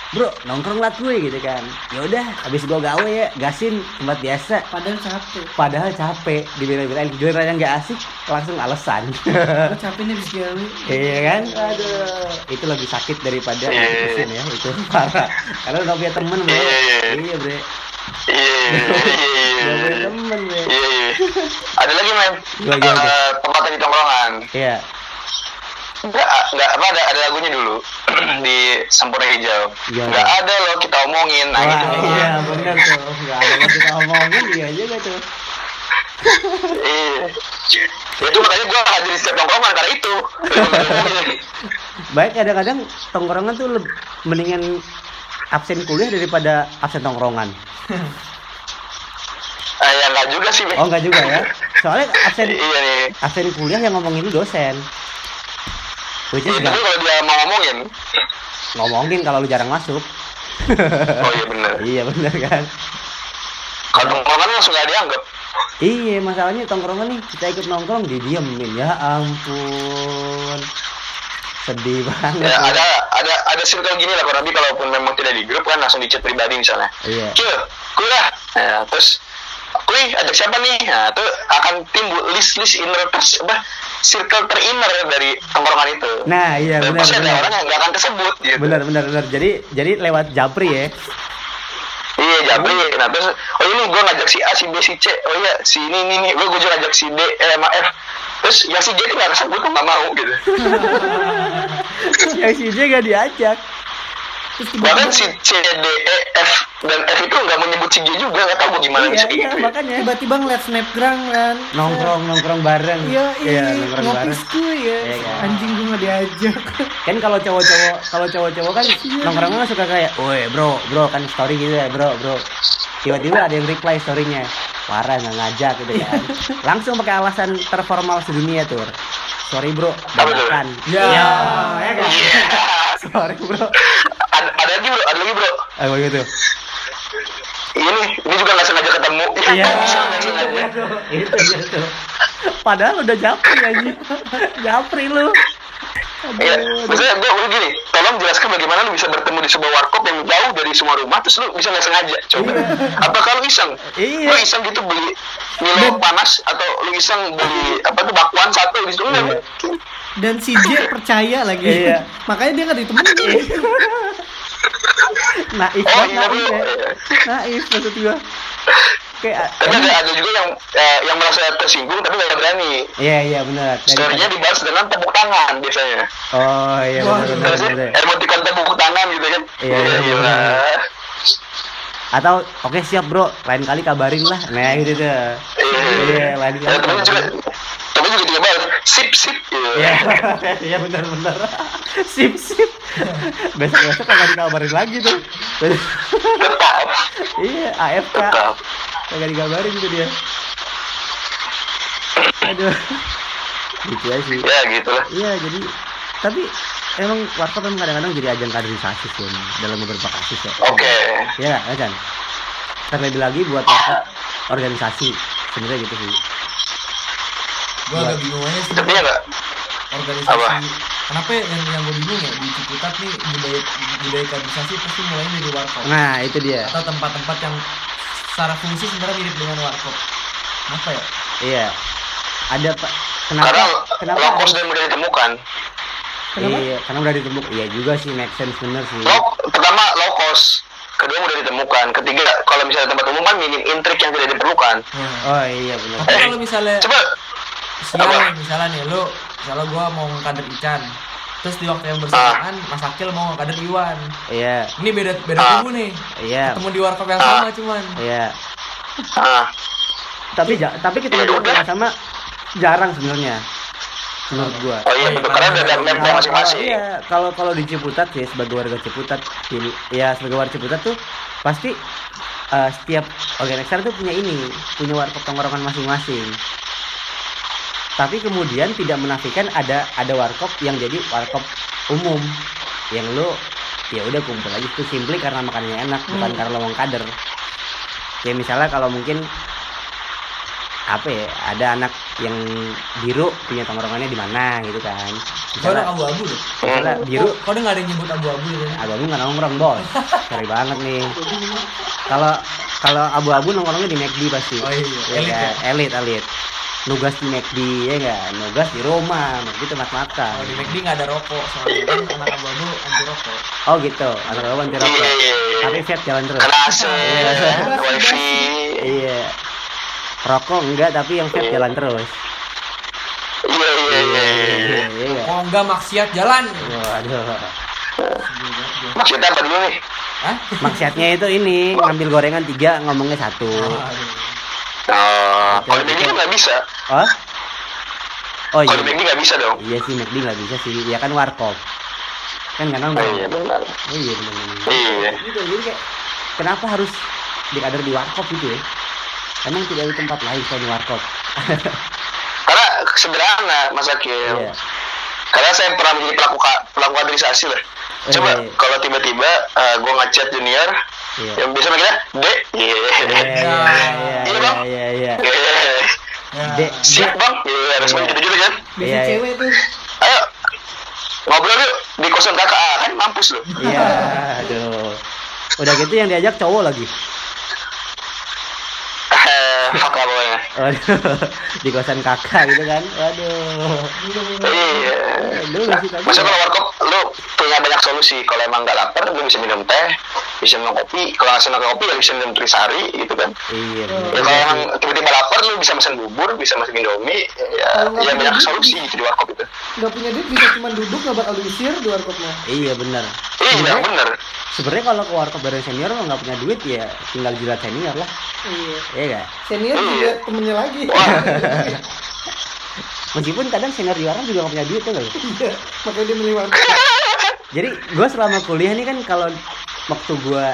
Bro nongkrong lah gue gitu kan. Yaudah, habis gue gawe ya, gasin tempat biasa. Padahal capek. Padahal capek dibela-belain giliran yang gak asik langsung alasan. Gue capek nih habis gawe. Iya kan? Aduh, itu lebih sakit daripada Iya. putusin ya, itu parah. Karena udah punya temen, bro. Iya, iya. Iya. Iya, iya, iya, iya. temen, bre. Iya, iya. Ada lagi men, Gimana, gimana, Bro? Eh, tempatnya di tongkrongan. Iya. Enggak, enggak apa ada ada lagunya dulu di Sempurna Hijau. Gimana? Enggak ada loh kita omongin. Nah, Wah, gitu. iya, bener tuh. Gak ada kita omongin, iya juga tuh. Iya. Itu makanya gua hadir di setiap tongkrongan karena itu. Baik, kadang-kadang tongkrongan tuh leb- mendingan absen kuliah daripada absen tongkrongan. Ah, ya enggak juga sih. Oh, enggak juga ya? Soalnya absen Iya nih. absen kuliah yang ngomongin itu dosen. Which is Iya, tapi kalau dia mau ngomongin, ngomongin kalau lu jarang masuk. oh iya bener. iya bener kan? Kalau tongkrongan langsung nggak dianggap. Iya, masalahnya tongkrongan nih, kita ikut nongkrong didiemin. Ya ampun. Sedih banget. Ya, ada ada ada circle gini lah kurang lebih kalaupun memang tidak di grup kan langsung di chat pribadi misalnya. Iya. Cil, kuy lah. Nah, terus kuy ada siapa nih? Nah, itu akan timbul list-list inner ter- apa circle terinner dari tongkrongan itu. Nah, iya benar pasti ada benar. orang yang nggak akan tersebut gitu. Benar benar benar. Jadi jadi lewat Japri ya. Iya, Jabri. Nah, terus oh ini gue ngajak si A, si B, si C. Oh iya, si ini ini ini. Gue gue juga ngajak si D, E, sama F. Terus yang si J itu nggak tersebut, gue nggak mau gitu. Yang si J gak diajak. Terus Bahkan si C, D, E, F dan F itu nggak menyebut si J juga, nggak tahu gimana Iya, bisa iya, gitu. ya. makanya tiba-tiba ngeliat snapgram kan. nongkrong nongkrong bareng. Iya, iya, nongkrong ngopi bareng. ya. Iya kan? Anjing gue gak diajak. Kan kalau cowok-cowok kalau cowok-cowok kan Iya. nongkrongnya suka kayak, "Woi, bro, bro kan story gitu ya, bro, bro." Tiba-tiba ada yang reply storynya. Parah nggak ngajak gitu kan. Langsung pakai alasan terformal sedunia tuh. Sorry bro, Apa tuh? dadakan. Ya. ya kan? Sorry bro. Ada, ada lagi bro, ada lagi bro. Ah, begitu. Ini, ini juga nggak sengaja ketemu. Iya. Nggak. Itu dia tuh. Padahal udah japri aja. japri lu. Iya, maksudnya gue gue gini, tolong jelaskan bagaimana lu bisa bertemu di sebuah warkop yang jauh dari semua rumah, terus lu bisa nggak sengaja, coba. Apakah lu iseng? Iya. Lu iseng gitu beli Milo panas atau lu iseng beli apa tuh bakwan satu di situ enggak? Iya. Dan si J percaya lagi. Iya. Makanya dia gak ditemenin. Naif Oh banget iya naif ya. Naif maksud gua. Kayak Tapi ada, ada juga yang eh, yang merasa tersinggung tapi nggak berani. Iya iya benar. Dari- Story-nya dibalas dengan tepuk tangan biasanya. Oh iya benar benar. Terus benar. emoticon tepuk tangan gitu kan. Iya, iya, iya. iya. Atau oke siap bro, lain kali kabarin lah. Nah gitu tuh. Iya, lain Ya, kali. temen juga temen juga juga balas sip sip. Iya, iya benar benar. Sip sip. Besok besok kagak dikabarin lagi tuh. Tetap, iya, AFK. tetap. Kagak dikabarin gitu dia. Aduh. Gitu aja sih. Ya gitu lah. Iya, jadi tapi emang warkop emang kadang-kadang jadi ajang kaderisasi sih emang, dalam beberapa kasus ya. Oke. Iya, ya kan? Terlebih lagi buat warkop organisasi sebenarnya gitu sih. Gua agak bingung aja sih Tapi ya nggak organisasi Apa? kenapa ya yang yang gue bingung ya di Ciputat nih budaya budaya kaderisasi pasti mulai dari warkop Nah, itu dia. atau tempat-tempat yang secara fungsi sebenarnya mirip dengan warkop kenapa ya Iya. Ada Pak. Kenapa? Karena kenapa? low cost ada- dan mudah ditemukan. Kenapa? Iya, karena udah ditemukan. Iya juga sih, make sense bener sih. Low, pertama low cost, kedua mudah ditemukan, ketiga kalau misalnya tempat umum kan minim intrik yang tidak diperlukan. Nah, Oh iya bener. tapi kalau misalnya Coba siang misalnya nih lu misalnya gua mau ngkader ikan terus di waktu yang bersamaan Mas Akil mau ngkader Iwan Iya, ini beda beda Ah. kubu nih iya, ketemu di warkop yang Ah. sama cuman iya. ah, Tapi ja- tapi kita Ya juga udah. sama jarang sebenarnya. Menurut gua. oh iya betul karena ada ada map Kalau- masing-masing. Iya, kalau kalau di Ciputat ya sebagai warga Ciputat, ya sebagai warga Ciputat tuh pasti eh, setiap organisasi tuh punya ini, punya warkop tongkrongan masing-masing. Tapi kemudian tidak menafikan ada ada warkop yang jadi warkop umum. Yang lu ya udah kumpul aja. Itu simply karena makanannya enak bukan karena lo mau kader. Ya misalnya kalau mungkin apa ya ada anak yang biru punya tongkrongannya di mana gitu kan. Misalnya, abu-abu deh misalnya biru. Kok udah nggak ada yang nyebut abu-abu ya abu-abu nggak nongkrong bos. Cari banget nih. Kalau kalau abu-abu nongkrongnya di McD pasti. Oh iya, Ya elit kan? ya? elit elit nugas di McD ya enggak nugas di Roma McD tempat makan kalau di McD nggak ada rokok soalnya kan anak abu-abu anti rokok oh gitu anak abu anti rokok Iya, iya, iya. tapi vape jalan terus AC, Iya. wifi. iya rokok enggak tapi yang vape jalan terus Iya iya iya. iya. oh enggak maksiat jalan waduh Maksudnya apa dulu nih? Hah? maksiatnya itu ini ngambil gorengan tiga ngomongnya satu Oh, kalau di McD nggak bisa. oh oh Kalau iya McD nggak bisa dong. iya sih McD nggak bisa sih ya kan warkop kan nggak Oh, nongkrong iya benar. oh iya benar Iya. gitu jadi kayak kenapa harus dikader di warkop gitu ya emang tidak ada tempat lain selain warkop Karena sederhana Mas Akil. iya Karena saya pernah menjadi pelaku ka- pelaku kaderisasi lah. Coba Iya. kalau tiba-tiba eh, gua ngechat junior iya yang biasa manggilnya Dek. Iya. iya iya iya Iya, Bang. iya iya Iya. Ya. Dek, Siap bang. Iya harus Iya. gitu gitu kan. Biasa Iya, iya. cewek tuh. Ayo ngobrol yuk di kosan kakak ah, kan mampus loh. iya aduh udah gitu yang diajak cowok lagi Eh, fuck lah pokoknya. Waduh, di kosan kakak gitu kan. Waduh. Iya. Maksudnya kalau warkop lu punya banyak solusi. Kalau emang nggak lapar, lu bisa minum teh, bisa minum kopi. Kalau nggak senang kopi, ya bisa minum trisari gitu kan. Iya. Ya kalau emang tiba-tiba lapar, lu bisa pesan bubur, bisa masak indomie. Ya, ya punya banyak solusi gitu di warkop itu. Nggak punya duit bisa cuma duduk nggak bakal diusir di warkopnya. Iya benar. Iya bener. Sebenarnya kalau ke warkop dari senior mah nggak punya duit ya tinggal jilat senior lah. Iya. Iya gak? Senior Iya. juga temennya lagi. Meskipun kadang senior di warkop juga nggak punya duit tuh loh. Iya. Makanya dia warkop. Jadi gue selama kuliah nih kan kalau waktu gue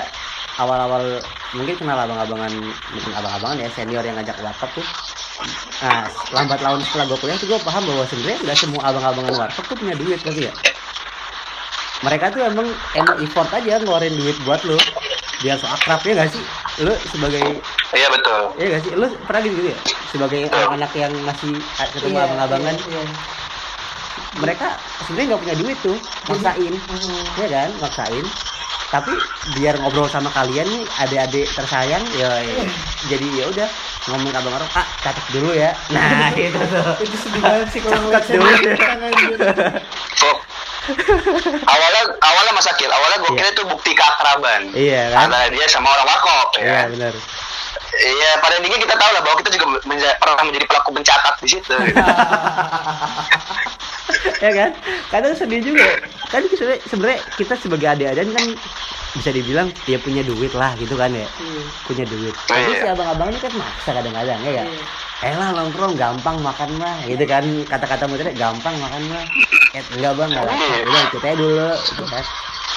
awal-awal mungkin kenal abang-abangan mungkin abang-abangan ya senior yang ngajak warkop tuh nah lambat laun setelah gue kuliah tuh gue paham bahwa sebenarnya nggak semua abang-abangan warkop tuh punya duit tapi ya mereka tuh emang emang effort aja ngeluarin duit buat lo biar so akrab ya gak sih lo sebagai Iya betul. ya gak sih? Lo pernah gitu ya? Sebagai anak-anak yang masih ketemu Iya, abang-abangan. iya, iya. mereka sebenarnya nggak punya duit tuh maksain. Ya kan? Maksain tapi biar ngobrol sama kalian nih adik-adik tersayang ya, jadi ya udah ngomong ke abang orang ah catat dulu ya nah itu tuh Itu sedih banget sih kalau ngeliat Catat dulu ya. So, awalnya awalnya Mas Akil, awalnya gue Iya. kira itu bukti keakraban. iya kan Antara dia sama orang warkop ya. iya kan? benar Iya, pada intinya kita tahu lah bahwa kita juga menja- pernah menjadi pelaku pencatat di situ. ya kan? Kadang sedih juga. Kan sebenarnya kita sebagai adik-adik kan bisa dibilang dia punya duit lah gitu kan ya. Iya. punya duit. Tapi Iya. si abang-abang ini kan maksa kadang-kadang ya kan? Iya. eh lah nongkrong gampang makan mah gitu kan. Kata-kata muternya gampang makan mah. Eh enggak bang enggak lapar Iya. udah ikut aja dulu gitu kan.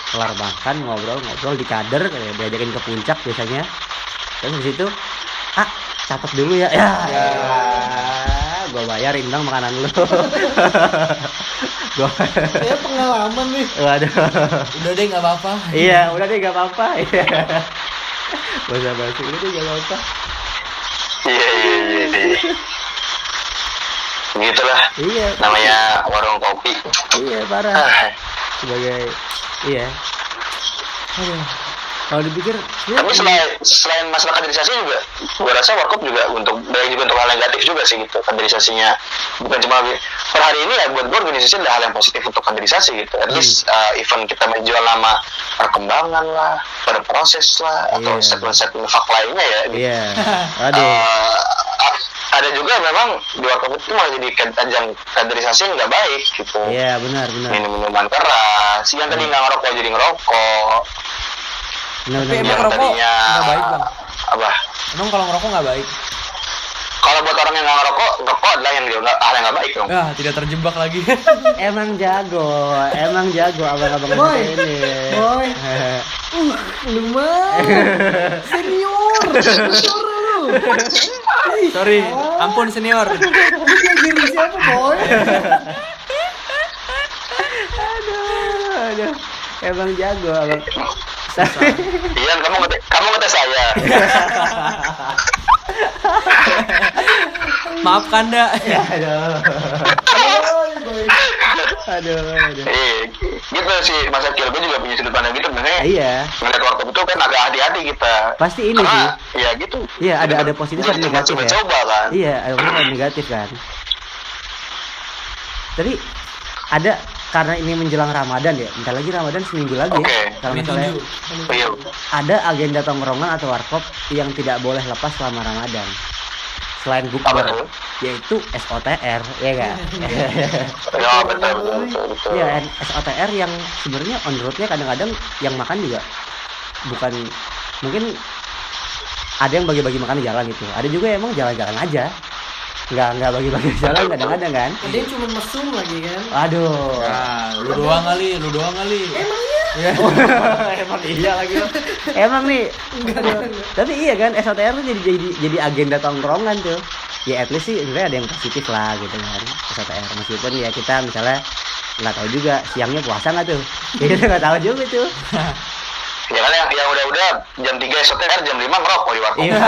Kelar makan ngobrol-ngobrol di kader kayak diajakin ke puncak biasanya. Terus di situ ah catat dulu ya. Ya, Ya. Gue bayarin bang makanan lu gua Kayak pengalaman nih. waduh udah deh nggak apa-apa iya udah deh gak apa-apa iya bahasa basi udah deh gak apa-apa Iya, iya, iya. iya. gitulah Iya. namanya warung kopi Iya, parah. Ah, Sebagai iya. Aduh. Kalau dipikir tapi selain selain masalah kaderisasi juga gue rasa warkop juga untuk banyak juga untuk hal negatif juga sih gitu kaderisasinya bukan cuma per hari ini ya buat gue organisasi adalah hal yang positif untuk kaderisasi gitu at least uh, event kita menjual nama perkembangan lah berproses lah Iya. atau statement-statement fak lainnya ya gitu. Iya. Aduh. A- ada juga memang di warkop itu malah jadi ajang kaderisasi yang nggak baik gitu Iya, benar, benar. minum minuman keras yang tadi nggak ngerokok jadi ngerokok Benar, Tapi benar. emang tadinya nggak baik, Bang? apa Emang kalau ngerokok nggak baik? kalau buat orang yang nggak ngerokok ngerokok adalah yang dia nggak hal yang nggak baik dong Ah, tidak terjebak lagi. Emang jago, emang jago abang-abang Boy, ini. boy. Uh, lu mah senior, senior lu. Sorry, ampun senior. Lu ngajarin siapa, boy? aduh, aduh. Emang jago abang. Tapi Ian kamu ngetes kamu ngetes saya Maaf Kanda. aduh. Boy, boy. Aduh, aduh. iya gitu sih masa kecil gue juga punya sudut pandang gitu sebenarnya Iya. ngeliat warkop itu kan agak hati-hati kita Pasti ini Karena, sih. ya gitu Iya, ada ada positif dan negatif ya. coba-coba kan Iya, ada positif dan negatif kan. Tapi ada karena ini menjelang Ramadan ya. Bentar lagi Ramadan seminggu lagi Oke. ya. Kalau Ini nggak salah ya. tujuh. iya ada agenda tongkrongan atau warkop yang tidak boleh lepas selama Ramadan. Selain bukber, yaitu SOTR, ya kan? ya betul betul betul, betul. Iya, SOTR yang sebenarnya on roadnya kadang-kadang yang makan juga bukan mungkin ada yang bagi-bagi makan di jalan gitu. Ada juga emang jalan-jalan aja. Nggak nggak bagi-bagi jalan kadang-kadang kan. Ada yang cuma mesum lagi kan? Aduh. Nah, lu doang kali, lu doang kali. Emang iya? emang iya lagi lo. Emang nih. Tapi iya kan SOTR tuh jadi jadi jadi agenda tongkrongan tuh. Ya at least sih sebenarnya ada yang positif lah gitu kan SOTR meskipun ya kita misalnya nggak tahu juga siangnya puasa nggak tuh ya kita nggak tahu juga tuh ya kan yang, yang udah-udah jam 3 SOTR jam 5 ngerokok di warkop. Iya.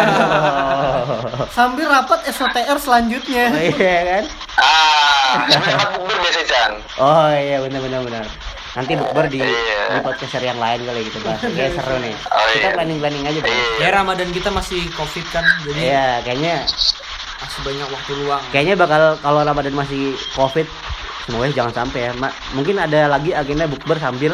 Sambil rapat SOTR selanjutnya. iya kan? Ah sebenarnya tempat bukber biasa Chan. Oh iya benar benar benar. Nanti bukber di Iya. di podcast yang lain kali gitu bahas kayak seru nih. Oh, kita iya. planning planning aja bro iya. Ya Ramadan kita masih Covid kan, jadi iya kayaknya masih banyak waktu luang. kayaknya bakal kalau Ramadan masih covid semoga jangan sampai ya Ma- mungkin ada lagi agenda bukber sambil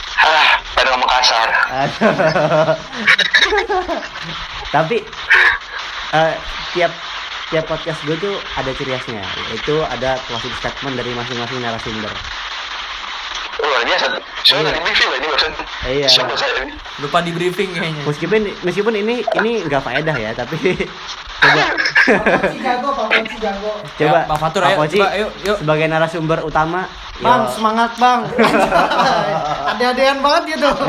ah pada ngomong kasar. Tapi eh, tiap tiap podcast gue tuh ada ciri khasnya, yaitu ada closing statement dari masing-masing narasumber. Oh, luar biasa saya Iya. dari briefing ini barusan Iya. siapa saya ini Lupa di briefing kayaknya. Meskipun meskipun ini ini nggak faedah ya, tapi coba jago, jago. coba Ya, Pak Fatur, Pak ayo, Poci, coba, ayo, yuk. sebagai narasumber utama. Bang, yo. semangat bang. Ada-adaan banget gitu.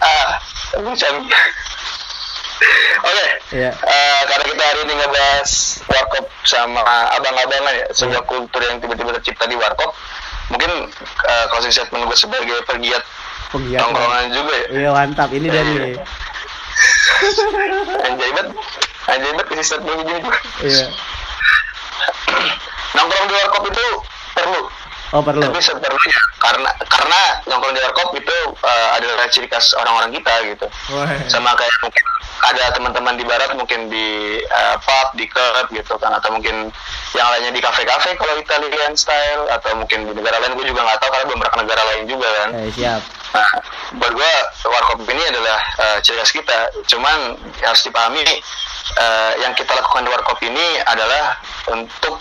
ah bukan Oke, Iya. eh, karena kita hari ini ngebahas warkop sama abang-abangan ya, sebuah kultur yang tiba-tiba tercipta di warkop. Mungkin eh, closing statement gue sebagai pergiat Penggiat. tongkrongan juga ya. Iya mantap ini dan nih. Anjay banget, anjay banget statement begini tuh. Iya. Nongkrong di warkop itu perlu, Oh perlu. tapi seperti karena karena nongkrong di warkop itu eh, adalah ciri khas orang-orang kita gitu. Wah. sama kayak mungkin ada teman-teman di barat mungkin di uh, pub di club gitu kan atau mungkin yang lainnya di kafe-kafe kalau Italian style atau mungkin di negara lain gue juga nggak tahu karena belum pernah ke negara lain juga kan Eh, siap. nah buat gue warkop ini adalah uh, ciri khas kita cuman harus dipahami uh, yang kita lakukan di warkop ini adalah untuk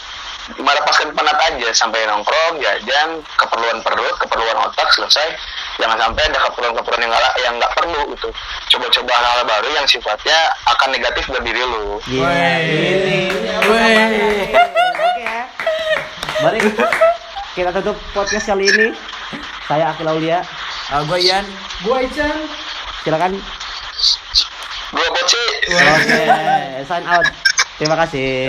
melepaskan penat aja sampai nongkrong jajan keperluan perut keperluan otak selesai jangan sampai ada keperluan-keperluan yang nggak yang nggak perlu gitu coba-coba hal-hal baru yang sifatnya akan negatif buat diri lu. Ini. Mari kita tutup podcast kali ini. Saya Akil Aulia. Ah, gue Ian. Gua Ican. Silakan. Gua Poci. Oke, sign out. Terima kasih.